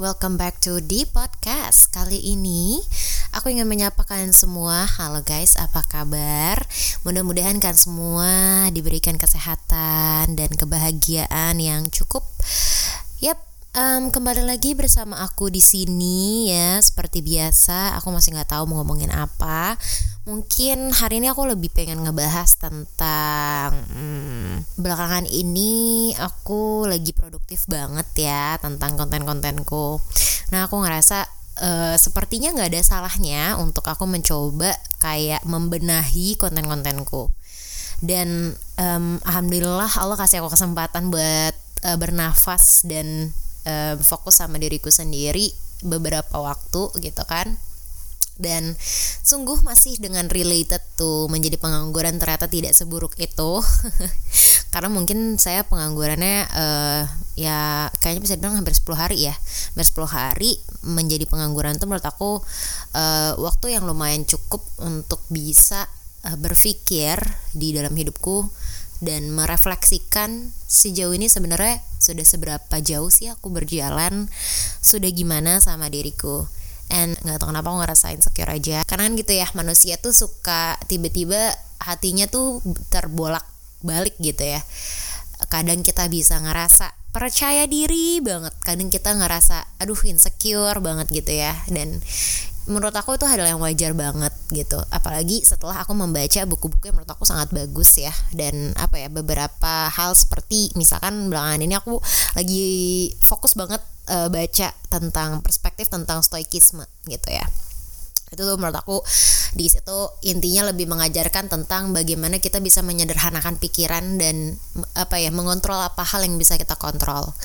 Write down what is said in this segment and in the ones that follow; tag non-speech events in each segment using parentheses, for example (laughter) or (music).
Welcome back to the podcast. Kali ini aku ingin menyapa kalian semua. Halo guys, apa kabar? Mudah-mudahan kan semua diberikan kesehatan dan kebahagiaan yang cukup. Yap, um, kembali lagi bersama aku di sini ya. Seperti biasa, aku masih nggak tahu mau ngomongin apa. Mungkin hari ini aku lebih pengen ngebahas tentang hmm, belakangan ini aku lagi produktif banget ya tentang konten-kontenku. Nah aku ngerasa uh, sepertinya nggak ada salahnya untuk aku mencoba kayak membenahi konten-kontenku. Dan um, alhamdulillah Allah kasih aku kesempatan buat uh, bernafas dan uh, fokus sama diriku sendiri beberapa waktu gitu kan. Dan sungguh masih dengan related tuh menjadi pengangguran ternyata tidak seburuk itu. (laughs) Karena mungkin saya penganggurannya uh, ya kayaknya bisa dibilang hampir 10 hari ya. Hampir 10 hari menjadi pengangguran tuh menurut aku uh, waktu yang lumayan cukup untuk bisa uh, berpikir di dalam hidupku dan merefleksikan sejauh ini sebenarnya sudah seberapa jauh sih aku berjalan? Sudah gimana sama diriku? And nggak tahu kenapa aku ngerasain secure aja. Karena kan gitu ya manusia tuh suka tiba-tiba hatinya tuh terbolak balik gitu ya. Kadang kita bisa ngerasa percaya diri banget. Kadang kita ngerasa aduh insecure banget gitu ya. Dan menurut aku itu hal yang wajar banget gitu. Apalagi setelah aku membaca buku-buku yang menurut aku sangat bagus ya. Dan apa ya beberapa hal seperti misalkan belakangan ini aku lagi fokus banget uh, baca tentang perspektif tentang stoikisme gitu ya. Itu tuh menurut aku di situ intinya lebih mengajarkan tentang bagaimana kita bisa menyederhanakan pikiran dan apa ya mengontrol apa hal yang bisa kita kontrol.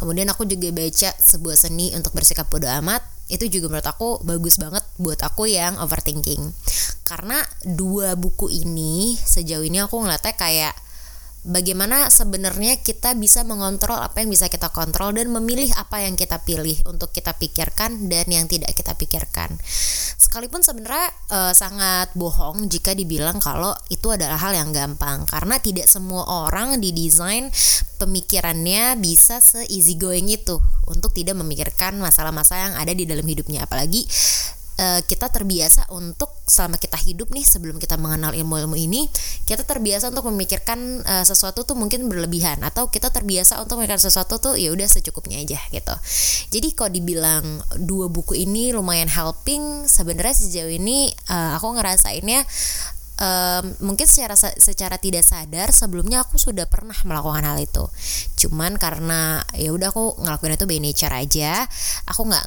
Kemudian aku juga baca sebuah seni untuk bersikap bodoh amat itu juga menurut aku bagus banget buat aku yang overthinking. Karena dua buku ini sejauh ini aku ngeliatnya kayak bagaimana sebenarnya kita bisa mengontrol apa yang bisa kita kontrol dan memilih apa yang kita pilih untuk kita pikirkan dan yang tidak kita pikirkan. Sekalipun sebenarnya e, sangat bohong jika dibilang kalau itu adalah hal yang gampang karena tidak semua orang didesain pemikirannya bisa se easy going itu untuk tidak memikirkan masalah-masalah yang ada di dalam hidupnya apalagi uh, kita terbiasa untuk selama kita hidup nih sebelum kita mengenal ilmu-ilmu ini kita terbiasa untuk memikirkan uh, sesuatu tuh mungkin berlebihan atau kita terbiasa untuk memikirkan sesuatu tuh ya udah secukupnya aja gitu. Jadi kalau dibilang dua buku ini lumayan helping sebenarnya sejauh ini uh, aku ngerasainnya um, mungkin secara secara tidak sadar sebelumnya aku sudah pernah melakukan hal itu. Cuman karena ya udah aku ngelakuin itu by nature aja aku nggak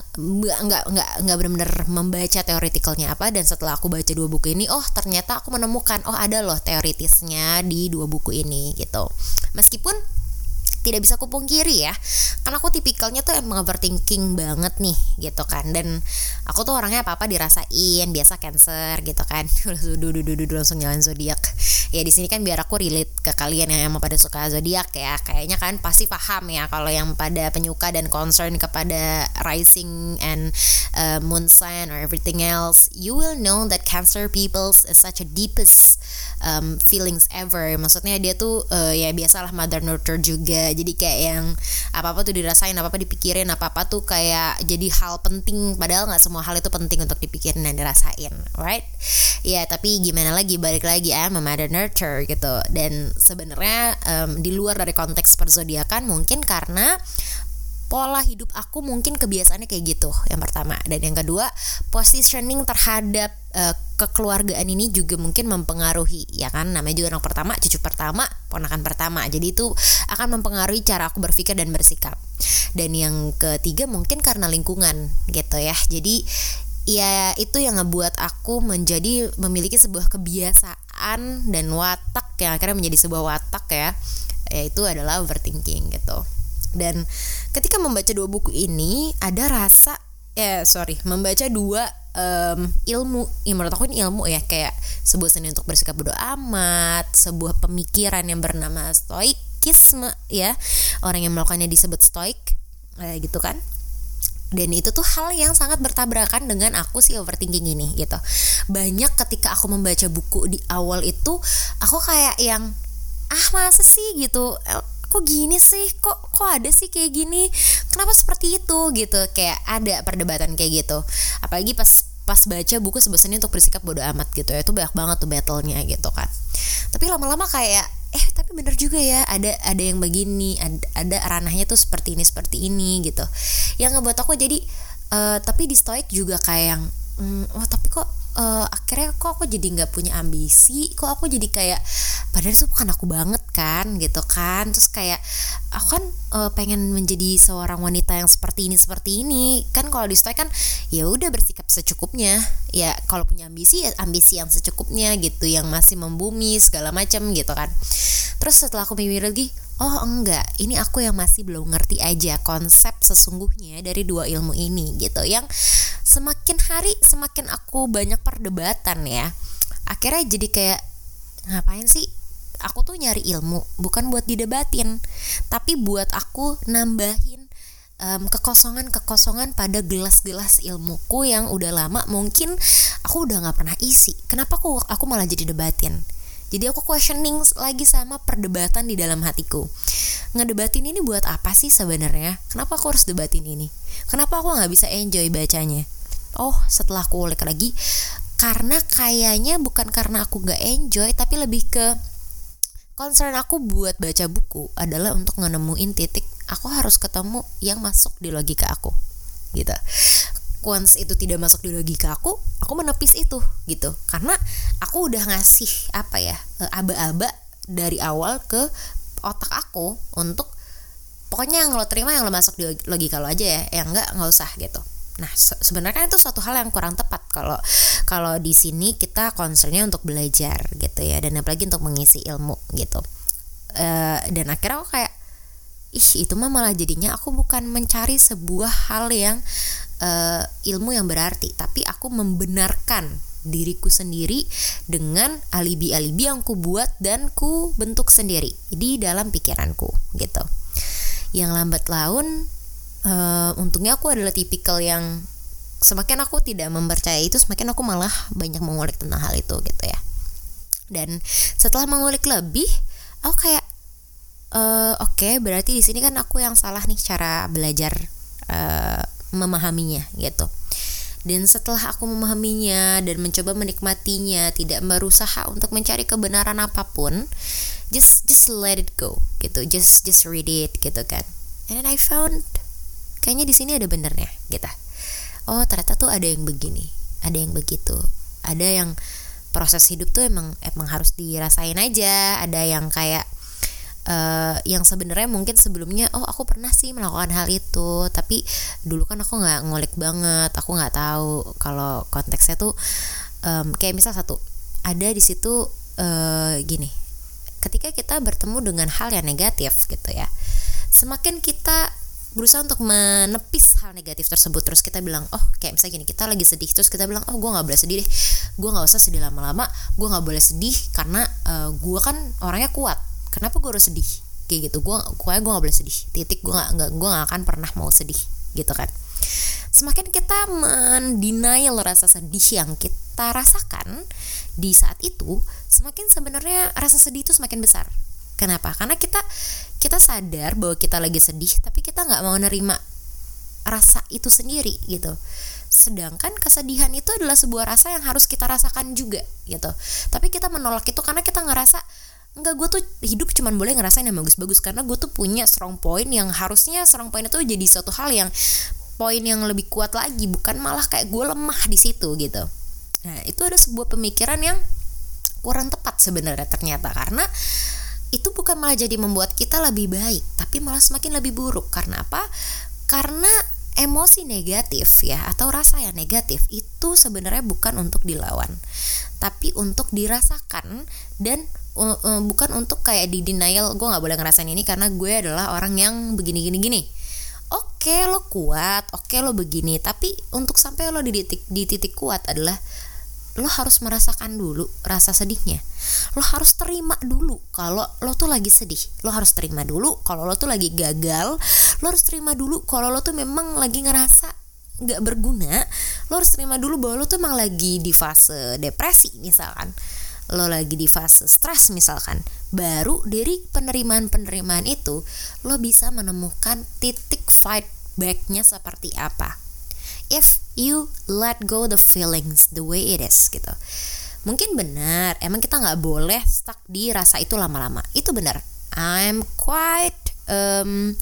nggak nggak nggak benar-benar membaca teoretikalnya apa dan setelah aku baca dua buku ini oh ternyata aku menemukan oh ada loh teoritisnya di dua buku ini gitu. Meskipun tidak bisa kupungkiri ya. Karena aku tipikalnya tuh emang overthinking banget nih gitu kan. Dan aku tuh orangnya apa apa dirasain biasa cancer gitu kan. (laughs) Dulu dulu langsung jalan zodiak. Ya di sini kan biar aku relate ke kalian yang emang pada suka zodiak ya. Kayaknya kan pasti paham ya kalau yang pada penyuka dan concern kepada rising and uh, moon sign or everything else. You will know that cancer peoples is such a deepest um, feelings ever. Maksudnya dia tuh uh, ya biasalah mother nurture juga jadi kayak yang apa apa tuh dirasain apa apa dipikirin apa apa tuh kayak jadi hal penting. Padahal nggak semua hal itu penting untuk dipikirin dan dirasain right? Ya tapi gimana lagi? Balik lagi ya mother nurture gitu. Dan sebenarnya um, di luar dari konteks perzodiakan mungkin karena pola hidup aku mungkin kebiasaannya kayak gitu yang pertama. Dan yang kedua positioning terhadap uh, kekeluargaan ini juga mungkin mempengaruhi ya kan? Namanya juga anak pertama cucu pertama ponakan pertama. Jadi itu akan mempengaruhi cara aku berpikir dan bersikap. Dan yang ketiga mungkin karena lingkungan gitu ya. Jadi ya itu yang ngebuat aku menjadi memiliki sebuah kebiasaan dan watak yang akhirnya menjadi sebuah watak ya. Yaitu adalah overthinking gitu dan ketika membaca dua buku ini ada rasa ya sorry membaca dua um, ilmu. Yang menurut aku ini ilmu ya kayak sebuah seni untuk bersikap bodoh amat sebuah pemikiran yang bernama stoikisme ya. Orang yang melakukannya disebut stoik eh, gitu kan. Dan itu tuh hal yang sangat bertabrakan dengan aku sih overthinking ini gitu. Banyak ketika aku membaca buku di awal itu aku kayak yang ah masa sih? gitu kok gini sih? Kok kok ada sih kayak gini? Kenapa seperti itu? Gitu. Kayak ada perdebatan kayak gitu. Apalagi pas pas baca buku sebesarnya untuk bersikap bodoh amat gitu ya. Itu banyak banget tuh battlenya gitu kan. Tapi lama-lama kayak eh tapi bener juga ya. Ada ada yang begini. Ada, ada ranahnya tuh seperti ini seperti ini gitu. Yang ngebuat aku jadi uh, tapi di stoik juga kayak yang mm, oh tapi kok uh, akhirnya kok aku jadi nggak punya ambisi kok aku jadi kayak padahal itu bukan aku banget kan gitu kan. Terus kayak aku kan uh, pengen menjadi seorang wanita yang seperti ini seperti ini. Kan kalau di kan ya udah bersikap secukupnya. Ya kalau punya ambisi ya ambisi yang secukupnya gitu yang masih membumi segala macam gitu kan. Terus setelah aku mikir lagi oh enggak. Ini aku yang masih belum ngerti aja konsep sesungguhnya dari dua ilmu ini gitu. Yang semakin hari semakin aku banyak perdebatan ya. Akhirnya jadi kayak ngapain sih? Aku tuh nyari ilmu bukan buat didebatin. Tapi buat aku nambahin um, kekosongan-kekosongan pada gelas-gelas ilmuku yang udah lama mungkin aku udah nggak pernah isi. Kenapa aku aku malah jadi debatin jadi aku questioning lagi sama perdebatan di dalam hatiku. Ngedebatin ini buat apa sih sebenarnya? Kenapa aku harus debatin ini? Kenapa aku nggak bisa enjoy bacanya? Oh setelah aku ulik lagi karena kayaknya bukan karena aku gak enjoy tapi lebih ke concern aku buat baca buku adalah untuk ngenemuin titik aku harus ketemu yang masuk di logika aku gitu once itu tidak masuk di logika aku aku menepis itu gitu karena aku udah ngasih apa ya eh, aba-aba dari awal ke otak aku untuk pokoknya yang lo terima yang lo masuk di logika lo aja ya yang enggak nggak usah gitu Nah, se sebenarnya kan itu suatu hal yang kurang tepat kalau kalau di sini kita concernnya untuk belajar gitu ya dan apalagi untuk mengisi ilmu gitu. Uh, dan akhirnya aku kayak ih itu mah malah jadinya aku bukan mencari sebuah hal yang uh, ilmu yang berarti, tapi aku membenarkan diriku sendiri dengan alibi-alibi yang ku buat dan ku bentuk sendiri di dalam pikiranku gitu. Yang lambat laun uh, untungnya aku adalah tipikal yang semakin aku tidak mempercayai itu semakin aku malah banyak mengulik tentang hal itu gitu ya dan setelah mengulik lebih aku kayak uh, oke okay, berarti di sini kan aku yang salah nih cara belajar uh, memahaminya gitu. Dan setelah aku memahaminya dan mencoba menikmatinya tidak berusaha untuk mencari kebenaran apa pun just just let it go gitu. Just just read it gitu kan. And then I found kayaknya di sini ada benernya gitu. Oh ternyata tuh ada yang begini ada yang begitu. Ada yang proses hidup tuh emang emang harus dirasain aja. Ada yang kayak uh, yang sebenarnya mungkin sebelumnya oh aku pernah sih melakukan hal itu. Tapi dulu kan aku nggak ngulik banget aku nggak tahu kalau konteksnya tuh um, kayak misal satu ada di situ uh, gini ketika kita bertemu dengan hal yang negatif gitu ya semakin kita berusaha untuk menepis hal negatif tersebut terus kita bilang oh kayak misalnya gini kita lagi sedih terus kita bilang oh gue nggak boleh sedih deh gue nggak usah sedih lama-lama gue nggak boleh sedih karena uh, eh, gue kan orangnya kuat kenapa gue harus sedih kayak gitu gue gue gue nggak boleh sedih titik gue nggak gue nggak akan pernah mau sedih gitu kan semakin kita mendenial rasa sedih yang kita rasakan di saat itu semakin sebenarnya rasa sedih itu semakin besar Kenapa? Karena kita kita sadar bahwa kita lagi sedih, tapi kita nggak mau nerima rasa itu sendiri gitu. Sedangkan kesedihan itu adalah sebuah rasa yang harus kita rasakan juga gitu. Tapi kita menolak itu karena kita ngerasa enggak gue tuh hidup cuman boleh ngerasain yang bagus-bagus karena gue tuh punya strong point yang harusnya strong point itu jadi suatu hal yang poin yang lebih kuat lagi bukan malah kayak gue lemah di situ gitu. Nah, itu ada sebuah pemikiran yang kurang tepat sebenarnya ternyata karena itu bukan malah jadi membuat kita lebih baik, tapi malah semakin lebih buruk. Karena apa? Karena emosi negatif ya atau rasa yang negatif itu sebenarnya bukan untuk dilawan, tapi untuk dirasakan dan uh, uh, bukan untuk kayak di denial gue nggak boleh ngerasain ini karena gue adalah orang yang begini gini gini. Oke lo kuat, oke lo begini, tapi untuk sampai lo di titik di titik kuat adalah lo harus merasakan dulu rasa sedihnya. Lo harus terima dulu kalau lo tuh lagi sedih. Lo harus terima dulu kalau lo tuh lagi gagal. Lo harus terima dulu kalau lo tuh memang lagi ngerasa nggak berguna lo harus terima dulu bahwa lo tuh emang lagi di fase depresi misalkan. Lo lagi di fase stres misalkan. Baru dari penerimaan-penerimaan itu lo bisa menemukan titik fight backnya seperti apa. If you let go the feelings the way it is gitu. Mungkin benar emang kita nggak boleh stuck di rasa itu lama-lama. Itu benar. I'm quite um,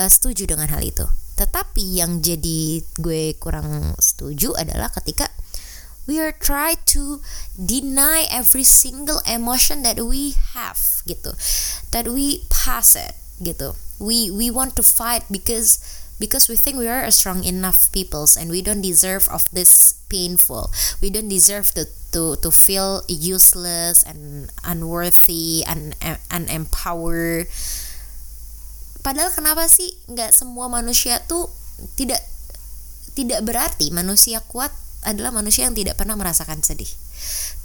uh, setuju dengan hal itu tetapi yang jadi gue kurang setuju adalah ketika we are try to deny every single emotion that we have gitu. That we pass it gitu. We we want to fight because because we think we are a strong enough peoples and we don't deserve of this painful. We don't deserve to to to feel useless and unworthy and unempowered padahal kenapa sih nggak semua manusia tuh tidak tidak berarti manusia kuat adalah manusia yang tidak pernah merasakan sedih.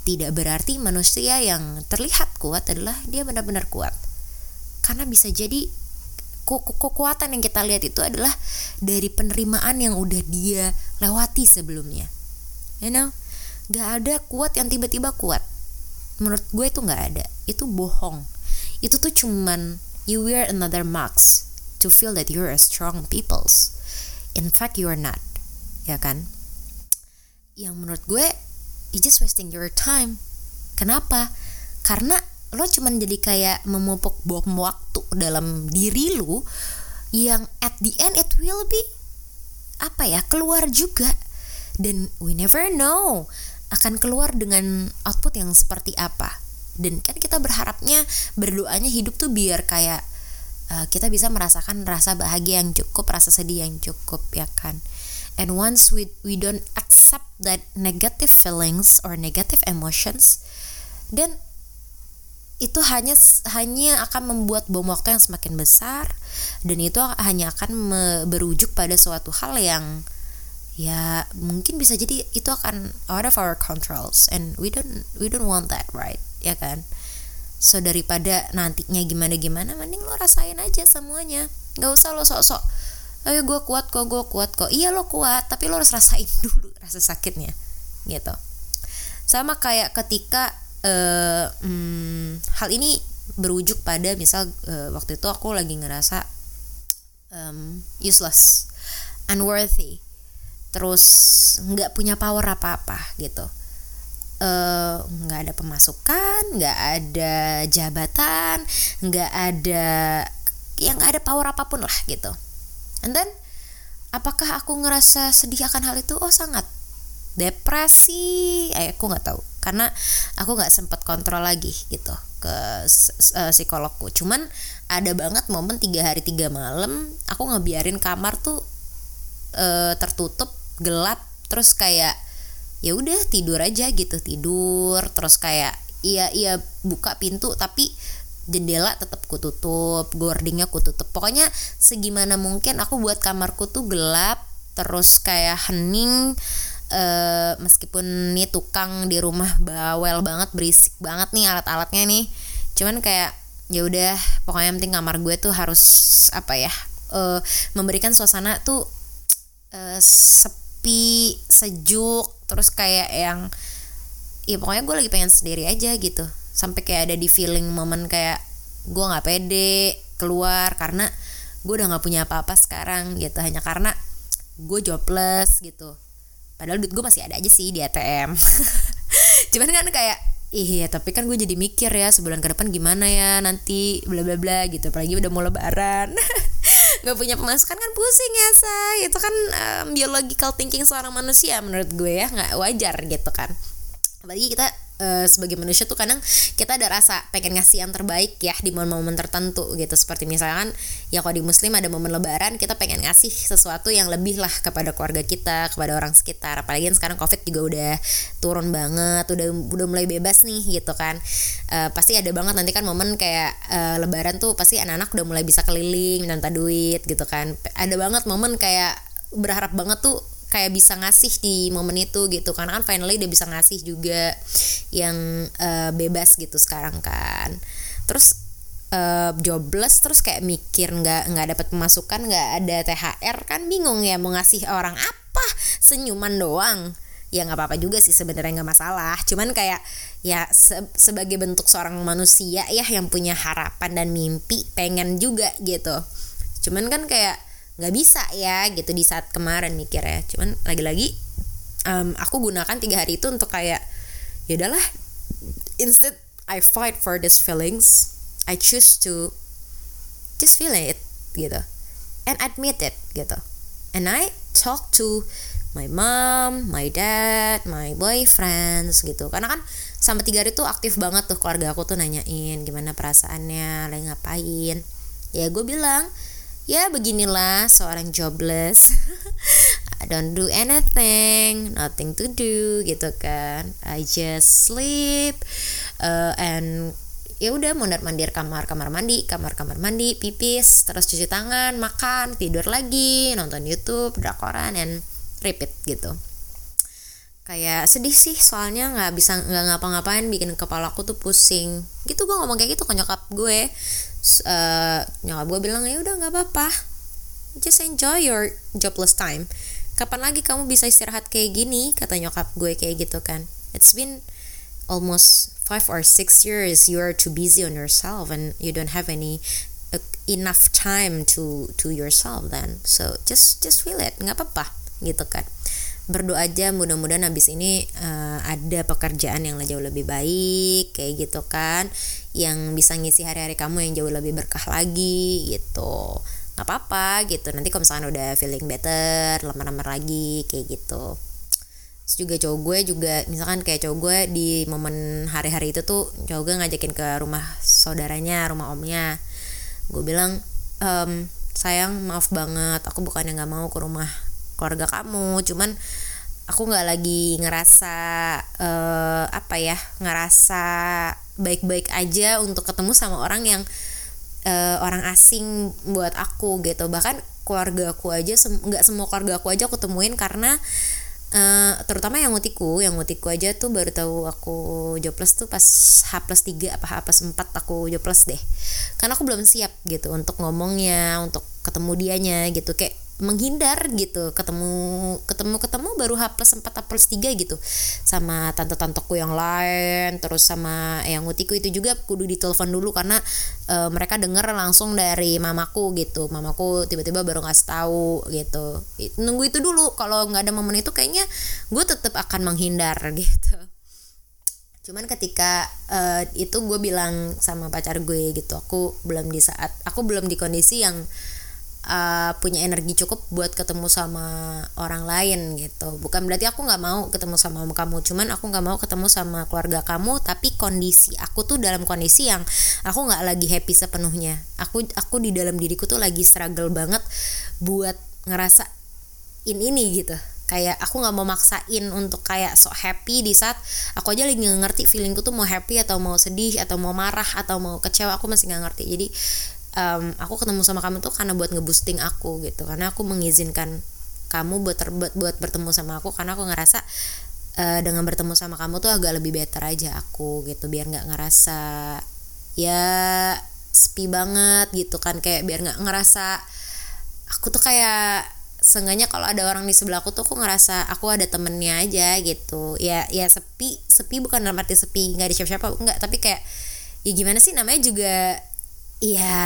Tidak berarti manusia yang terlihat kuat adalah dia benar-benar kuat. Karena bisa jadi kekuatan yang kita lihat itu adalah dari penerimaan yang udah dia lewati sebelumnya. You know, gak ada kuat yang tiba-tiba kuat. Menurut gue itu gak ada. Itu bohong. Itu tuh cuman you wear another mask to feel that you're a strong peoples. In fact, you are not. Ya kan? yang menurut gue you just wasting your time kenapa karena lo cuman jadi kayak memupuk bom waktu dalam diri lu yang at the end it will be apa ya keluar juga dan we never know akan keluar dengan output yang seperti apa dan kan kita berharapnya berdoanya hidup tuh biar kayak uh, kita bisa merasakan rasa bahagia yang cukup rasa sedih yang cukup ya kan? And once we we don't accept that negative feelings or negative emotions then itu hanya hanya akan membuat bom waktu yang semakin besar dan itu hanya akan me, berujuk pada suatu hal yang ya mungkin bisa jadi itu akan out of our controls and we don't we don't want that right ya kan? So daripada nantinya gimana gimana mending lo rasain aja semuanya. Nggak usah lo sok-sok ayo gue kuat kok gue kuat kok. Iya lo kuat tapi lo harus rasain (laughs) dulu rasa sakitnya gitu. Sama kayak ketika uh, hmm, hal ini berujuk pada misal uh, waktu itu aku lagi ngerasa um, useless unworthy terus nggak punya power apa apa gitu nggak uh, ada pemasukan nggak ada jabatan nggak ada yang nggak ada power apa pun lah gitu. And then apakah aku ngerasa sedih akan hal itu? Oh sangat. Depresi. Eh, aku nggak tahu. Karena aku nggak sempat kontrol lagi gitu ke uh, psikologku. Cuman ada banget momen tiga hari tiga malam aku ngebiarin kamar tuh uh, tertutup gelap terus kayak ya udah tidur aja gitu tidur. Terus kayak iya iya buka pintu tapi jendela tetap kututup gordingnya kututup. Pokoknya segimana mungkin aku buat kamarku tuh gelap terus kayak hening uh, meskipun nih tukang di rumah bawel banget berisik banget nih alat-alatnya nih. Cuman kayak ya udah pokoknya yang penting kamar gue tuh harus apa ya uh, memberikan suasana tuh uh, sepi sejuk terus kayak yang ya pokoknya gue lagi pengen sendiri aja gitu. Sampai kayak ada di feeling momen kayak gue nggak pede keluar karena gue udah nggak punya apa-apa sekarang gitu. Hanya karena gue jobless gitu. Padahal duit gue masih ada aja sih di ATM (laughs) cuman kan kayak iya tapi kan gue jadi mikir ya sebulan ke depan gimana ya nanti bla bla bla gitu. Apalagi udah mau lebaran (laughs) nggak punya pemasukan kan pusing ya say. Itu kan um, biological thinking seorang manusia menurut gue ya. Nggak wajar gitu kan. Apalagi kita uh, sebagai manusia tuh kadang kita ada rasa pengen ngasih yang terbaik ya di momen-momen tertentu gitu. Seperti misalkan ya kalau di muslim ada momen lebaran kita pengen ngasih sesuatu yang lebih lah kepada keluarga kita kepada orang sekitar. Apalagi sekarang covid juga udah turun banget udah udah mulai bebas nih gitu kan. Uh, pasti ada banget nanti kan momen kayak uh, lebaran tuh pasti anak-anak udah mulai bisa keliling minta duit gitu kan. Ada banget momen kayak berharap banget tuh kayak bisa ngasih di momen itu gitu. Karena kan finally dia bisa ngasih juga yang uh, bebas gitu sekarang kan. Terus uh, jobless terus kayak mikir nggak nggak dapat pemasukan nggak ada thr kan bingung ya mau ngasih orang apa. Senyuman doang. Ya nggak apa-apa juga sih sebenarnya nggak masalah. Cuman kayak ya se sebagai bentuk seorang manusia ya yang punya harapan dan mimpi pengen juga gitu. Cuman kan kayak nggak bisa ya gitu di saat kemarin mikir ya cuman lagi-lagi um, aku gunakan tiga hari itu untuk kayak ya udahlah instead I fight for these feelings I choose to just feel it gitu and admit it gitu and I talk to my mom, my dad, my boyfriends gitu. Karena kan sampai tiga hari tuh aktif banget tuh keluarga aku tuh nanyain gimana perasaannya, lagi ngapain. Ya gue bilang, ya beginilah seorang jobless. (laughs) I don't do anything, nothing to do gitu kan. I just sleep uh, and ya udah mondar mandir kamar kamar mandi kamar kamar mandi pipis terus cuci tangan makan tidur lagi nonton YouTube drakoran and repeat gitu kayak sedih sih soalnya nggak bisa nggak ngapa-ngapain bikin kepala aku tuh pusing gitu gue ngomong kayak gitu ke nyokap gue uh, nyokap gue bilang ya udah nggak apa-apa. Just enjoy your jobless time. Kapan lagi kamu bisa istirahat kayak gini? Kata nyokap gue kayak gitu kan. It's been almost five or six years you are too busy on yourself and you don't have any uh, enough time to to yourself then. So just just feel it. Nggak apa-apa gitu kan. Berdoa aja mudah-mudahan habis ini uh, ada pekerjaan yang jauh lebih baik kayak gitu kan yang bisa ngisi hari-hari kamu yang jauh lebih berkah lagi gitu. Nggak apa-apa gitu. Nanti kalau misalkan udah feeling better lamar-lamar lagi kayak gitu. Terus juga cowok gue juga misalkan kayak cowok gue di momen hari-hari itu tuh cowok gue ngajakin ke rumah saudaranya rumah omnya. Gue bilang ehm, sayang maaf banget aku bukannya nggak mau ke rumah keluarga kamu. Cuman aku nggak lagi ngerasa uh, apa ya ngerasa baik-baik aja untuk ketemu sama orang yang uh, orang asing buat aku gitu. Bahkan keluarga aku aja nggak sem semua keluarga aku aja aku temuin karena Uh, terutama yang mutiku yang mutiku aja tuh baru tahu aku jobless tuh pas H plus 3 apa H plus 4 aku jobless deh. Karena aku belum siap gitu untuk ngomongnya untuk ketemu dianya gitu. Kayak menghindar gitu. Ketemu ketemu ketemu baru H plus 4 H plus 3 gitu. Sama tante-tanteku yang lain terus sama yang ngutiku itu juga kudu ditelepon dulu karena e, mereka denger langsung dari mamaku gitu. Mamaku tiba-tiba baru ngasih tahu gitu. Nunggu itu dulu. Kalau nggak ada momen itu kayaknya gue tetap akan menghindar gitu. Cuman ketika uh, itu gue bilang sama pacar gue gitu. Aku belum di saat aku belum di kondisi yang uh, punya energi cukup buat ketemu sama orang lain gitu. Bukan berarti aku nggak mau ketemu sama kamu cuman aku nggak mau ketemu sama keluarga kamu tapi kondisi aku tuh dalam kondisi yang aku nggak lagi happy sepenuhnya. Aku aku di dalam diriku tuh lagi struggle banget buat ngerasa in ini gitu. Kayak aku nggak mau maksain untuk kayak sok happy di saat aku aja lagi ngerti feelingku tuh mau happy atau mau sedih atau mau marah atau mau kecewa aku masih nggak ngerti. Jadi um, aku ketemu sama kamu tuh karena buat ngeboosting aku gitu. Karena aku mengizinkan kamu buat terbuat buat bertemu sama aku. Karena aku ngerasa uh, dengan bertemu sama kamu tuh agak lebih better aja aku gitu. Biar nggak ngerasa ya sepi banget gitu kan. Kayak biar nggak ngerasa aku tuh kayak seenggaknya kalau ada orang di sebelah aku tuh aku ngerasa aku ada temennya aja gitu. Ya ya sepi sepi bukan dalam arti sepi nggak ada siapa-siapa nggak tapi kayak ya gimana sih? Namanya juga ya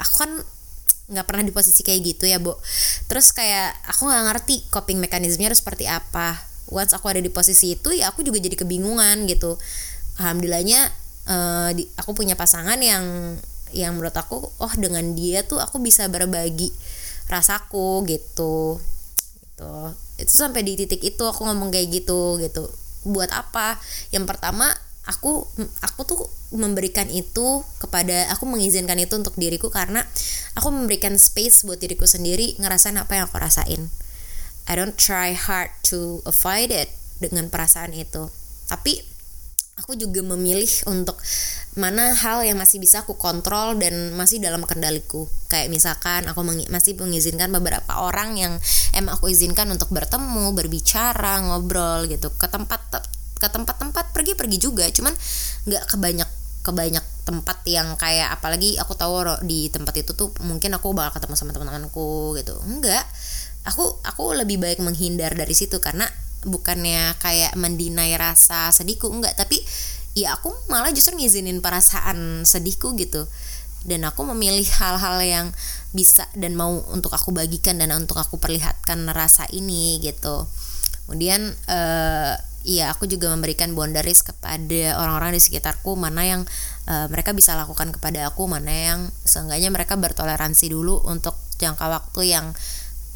aku kan nggak pernah di posisi kayak gitu ya bu terus kayak aku nggak ngerti coping mekanismenya harus seperti apa. Once aku ada di posisi itu ya aku juga jadi kebingungan gitu. Alhamdulillahnya uh, di, aku punya pasangan yang yang menurut aku oh dengan dia tuh aku bisa berbagi rasaku gitu. Gitu. Itu sampai di titik itu aku ngomong kayak gitu gitu. Buat apa? Yang pertama aku aku tuh memberikan itu kepada aku mengizinkan itu untuk diriku karena aku memberikan space buat diriku sendiri ngerasain apa yang aku rasain. I don't try hard to avoid it dengan perasaan itu. Tapi aku juga memilih untuk mana hal yang masih bisa aku kontrol dan masih dalam kendaliku. Kayak misalkan aku meng masih mengizinkan beberapa orang yang emang aku izinkan untuk bertemu berbicara ngobrol gitu ke tempat ke tempat-tempat pergi-pergi juga. Cuman nggak kebanyak kebanyak tempat yang kayak apalagi aku tahu di tempat itu tuh mungkin aku bakal ketemu sama teman-temanku gitu. Enggak aku aku lebih baik menghindar dari situ karena bukannya kayak mendinai rasa sedihku enggak tapi ya aku malah justru ngizinin perasaan sedihku gitu. Dan aku memilih (laughs) hal-hal yang bisa dan mau untuk aku bagikan dan untuk aku perlihatkan rasa ini gitu. Kemudian uh, ya aku juga memberikan boundaries kepada orang-orang di sekitarku mana yang uh, mereka bisa lakukan kepada aku mana yang seenggaknya mereka bertoleransi dulu untuk jangka waktu yang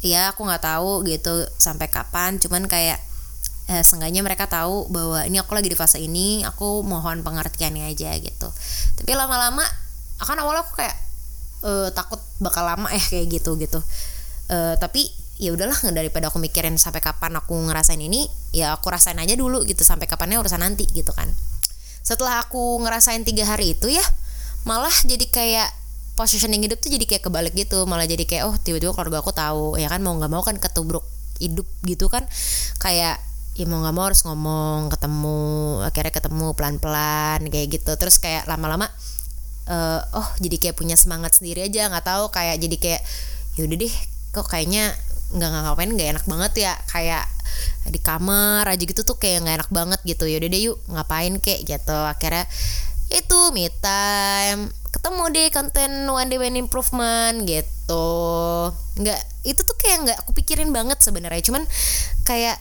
ya aku nggak tahu gitu sampai kapan. Cuman kayak eh, seenggaknya mereka tahu bahwa ini aku lagi di fase ini aku mohon pengertiannya aja gitu. Tapi lama-lama akan awalnya aku kayak uh, takut bakal lama ya kayak gitu gitu uh, tapi ya udahlah daripada aku mikirin sampai kapan aku ngerasain ini ya aku rasain aja dulu gitu sampai kapannya urusan nanti gitu kan. Setelah aku ngerasain tiga hari itu ya malah jadi kayak positioning hidup tuh jadi kayak kebalik gitu. Malah jadi kayak oh tiba-tiba keluarga aku tahu ya kan mau nggak mau kan ketubruk hidup gitu kan. Kayak ya mau nggak mau harus ngomong ketemu akhirnya ketemu pelan-pelan kayak gitu. Terus kayak lama-lama uh, oh jadi kayak punya semangat sendiri aja nggak tahu kayak jadi kayak yaudah deh kok kayaknya nggak ngapain nggak enak banget ya. Kayak di kamar aja gitu tuh kayak nggak enak banget gitu. Yaudah deh yuk ngapain kek gitu. Akhirnya itu me time. Ketemu deh konten one day one improvement gitu. Nggak itu tuh kayak nggak aku pikirin banget sebenarnya. Cuman kayak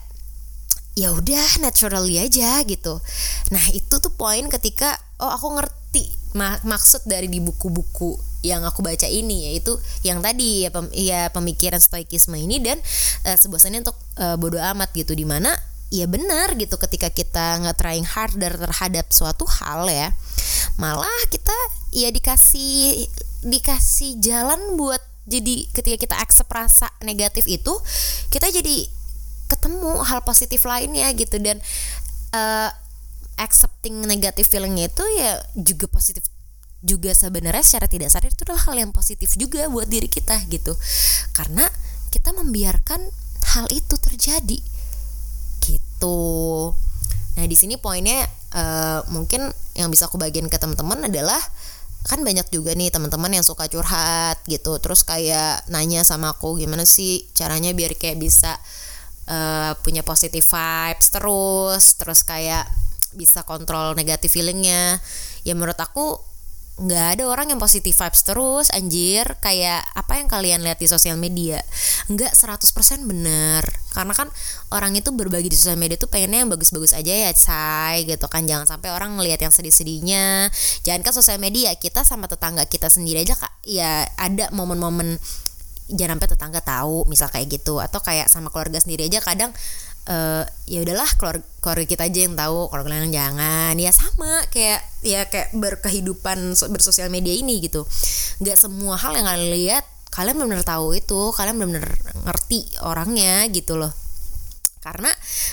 ya udah naturally aja gitu. Nah itu tuh poin ketika oh aku ngerti mak maksud dari di buku-buku yang aku baca ini yaitu yang tadi ya, pem ya pemikiran stoikisme ini dan uh, untuk uh, bodoh amat gitu di mana ya benar gitu ketika kita nggak trying harder terhadap suatu hal ya malah kita ya dikasih dikasih jalan buat jadi ketika kita accept rasa negatif itu kita jadi ketemu hal positif lainnya gitu. Dan uh, accepting negative feeling itu ya juga positif juga sebenarnya secara tidak sadar itu adalah hal yang positif juga buat diri kita gitu. Karena kita membiarkan hal itu terjadi gitu. Nah di sini poinnya uh, mungkin yang bisa aku bagiin ke teman-teman adalah kan banyak juga nih teman-teman yang suka curhat gitu. Terus kayak nanya sama aku gimana sih caranya biar kayak bisa uh, punya positive vibes terus? Terus kayak bisa kontrol negatif feelingnya. Ya menurut aku nggak ada orang yang positif vibes terus anjir. Kayak apa yang kalian lihat di sosial media? Nggak 100% bener. Karena kan orang itu berbagi di sosial media tuh pengennya yang bagus-bagus aja ya say gitu kan. Jangan sampai orang ngelihat yang sedih-sedihnya. Jangan kan sosial media kita sama tetangga kita sendiri aja kak. Ya ada momen-momen jangan sampai tetangga tahu misal kayak gitu. Atau kayak sama keluarga sendiri aja kadang uh, ya udahlah keluarga, keluarga kita aja yang tahu kalau kalian jangan. Ya sama kayak ya kayak berkehidupan bersosial media ini gitu. Nggak semua hal yang kalian lihat kalian benar-benar tahu itu kalian benar-benar ngerti orangnya gitu loh. Karena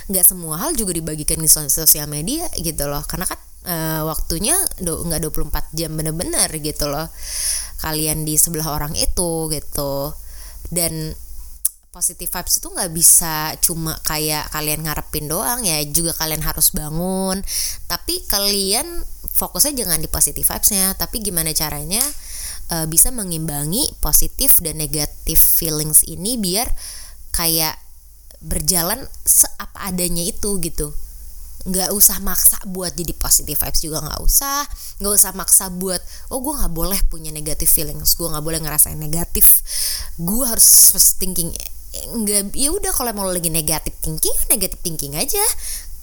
nggak semua hal juga dibagikan di sosial media gitu loh. Karena kan uh, waktunya do, nggak 24 jam bener-bener gitu loh. Kalian di sebelah orang itu gitu. Dan positive vibes itu nggak bisa cuma kayak kalian ngarepin doang ya juga kalian harus bangun. Tapi kalian fokusnya jangan di positive vibesnya tapi gimana caranya uh, bisa mengimbangi positif dan negatif feelings ini biar kayak berjalan seapa adanya itu gitu. Nggak usah maksa buat jadi positive vibes juga nggak usah. Nggak usah maksa buat oh gue nggak boleh punya negative feelings gue nggak boleh ngerasain negatif. Gue harus thinking nggak ya udah kalau mau lagi negatif thinking negatif thinking aja.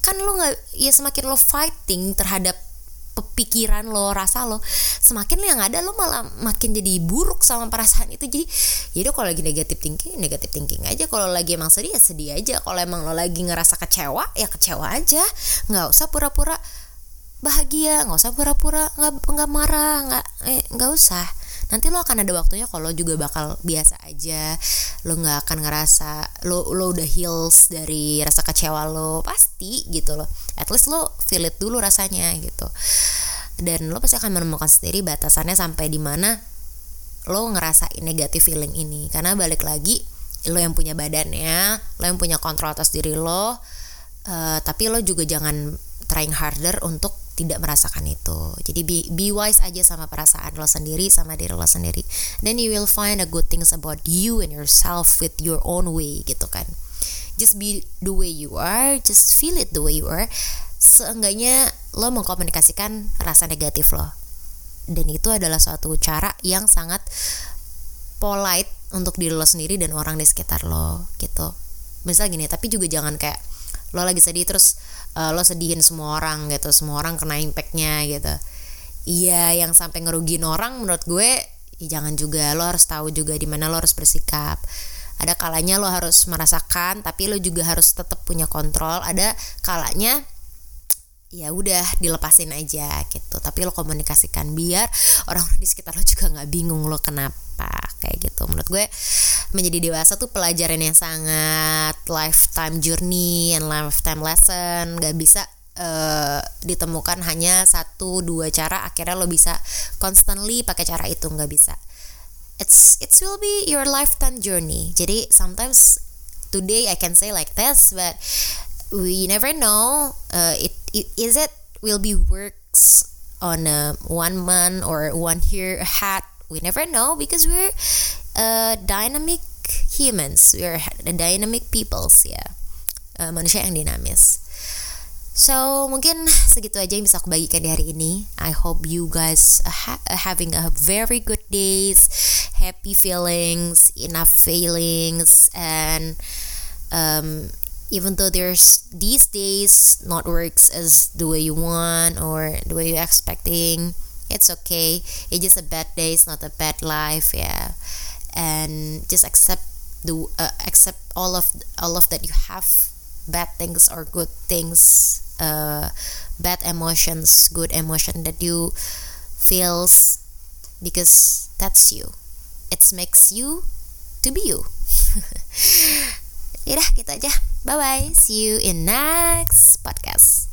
Kan lo nggak ya semakin lo fighting terhadap pikiran lo rasa lo semakin yang ada lo malah makin jadi buruk sama perasaan itu. Jadi ya kalau lagi negatif thinking negatif thinking aja. Kalau lagi emang sedih ya sedih aja. Kalau emang lo lagi ngerasa kecewa ya kecewa aja. Nggak usah pura-pura bahagia nggak usah pura-pura nggak nggak marah nggak eh nggak usah nanti lo akan ada waktunya kalau juga bakal biasa aja. Lo nggak akan ngerasa lo lo udah heals dari rasa kecewa lo pasti gitu loh. At least lo feel it dulu rasanya gitu. Dan lo pasti akan menemukan sendiri batasannya sampai di mana lo ngerasain negatif feeling ini. Karena balik lagi lo yang punya badannya lo yang punya kontrol atas diri lo uh, tapi lo juga jangan trying harder untuk tidak merasakan itu. Jadi be, be wise aja sama perasaan lo sendiri sama diri lo sendiri. Then you will find a good things about you and yourself with your own way gitu kan. just be the way you are just feel it the way you are seenggaknya lo mengkomunikasikan rasa negatif lo dan itu adalah suatu cara yang sangat polite untuk diri lo sendiri dan orang di sekitar lo gitu misal gini tapi juga jangan kayak lo lagi sedih terus uh, lo sedihin semua orang gitu semua orang kena impactnya gitu. Iya yang sampai ngerugiin orang menurut gue ya jangan juga lo harus tahu juga di mana lo harus bersikap. Ada kalanya lo harus merasakan tapi lo juga harus tetap punya kontrol. Ada kalanya ya udah dilepasin aja gitu. Tapi lo komunikasikan biar orang-orang di sekitar lo juga nggak bingung lo kenapa kayak gitu. Menurut gue menjadi dewasa tuh pelajaran yang sangat lifetime journey and lifetime lesson. Nggak bisa uh, ditemukan hanya satu dua cara akhirnya lo bisa constantly pakai cara itu. Nggak bisa. It's it will be your lifetime journey. Jadi sometimes today I can say like this but we never know uh, it, it is it will be works on a one month or one year ahead we never know because we're uh, dynamic humans we're dynamic peoples ya yeah. uh, manusia yang dinamis So mungkin segitu aja yang bisa aku bagikan di hari ini. I hope you guys ha having a very good days, happy feelings, enough feelings, and um, even though there's these days not works as the way you want or the way you're expecting it's okay. It's just a bad day it's not a bad life yeah. And just accept the uh, accept all of all of that you have. Bad things or good things uh, bad emotions good emotion that you feels because that's you. It makes you to be you. (laughs) Yaudah gitu aja Bye bye See you in next podcast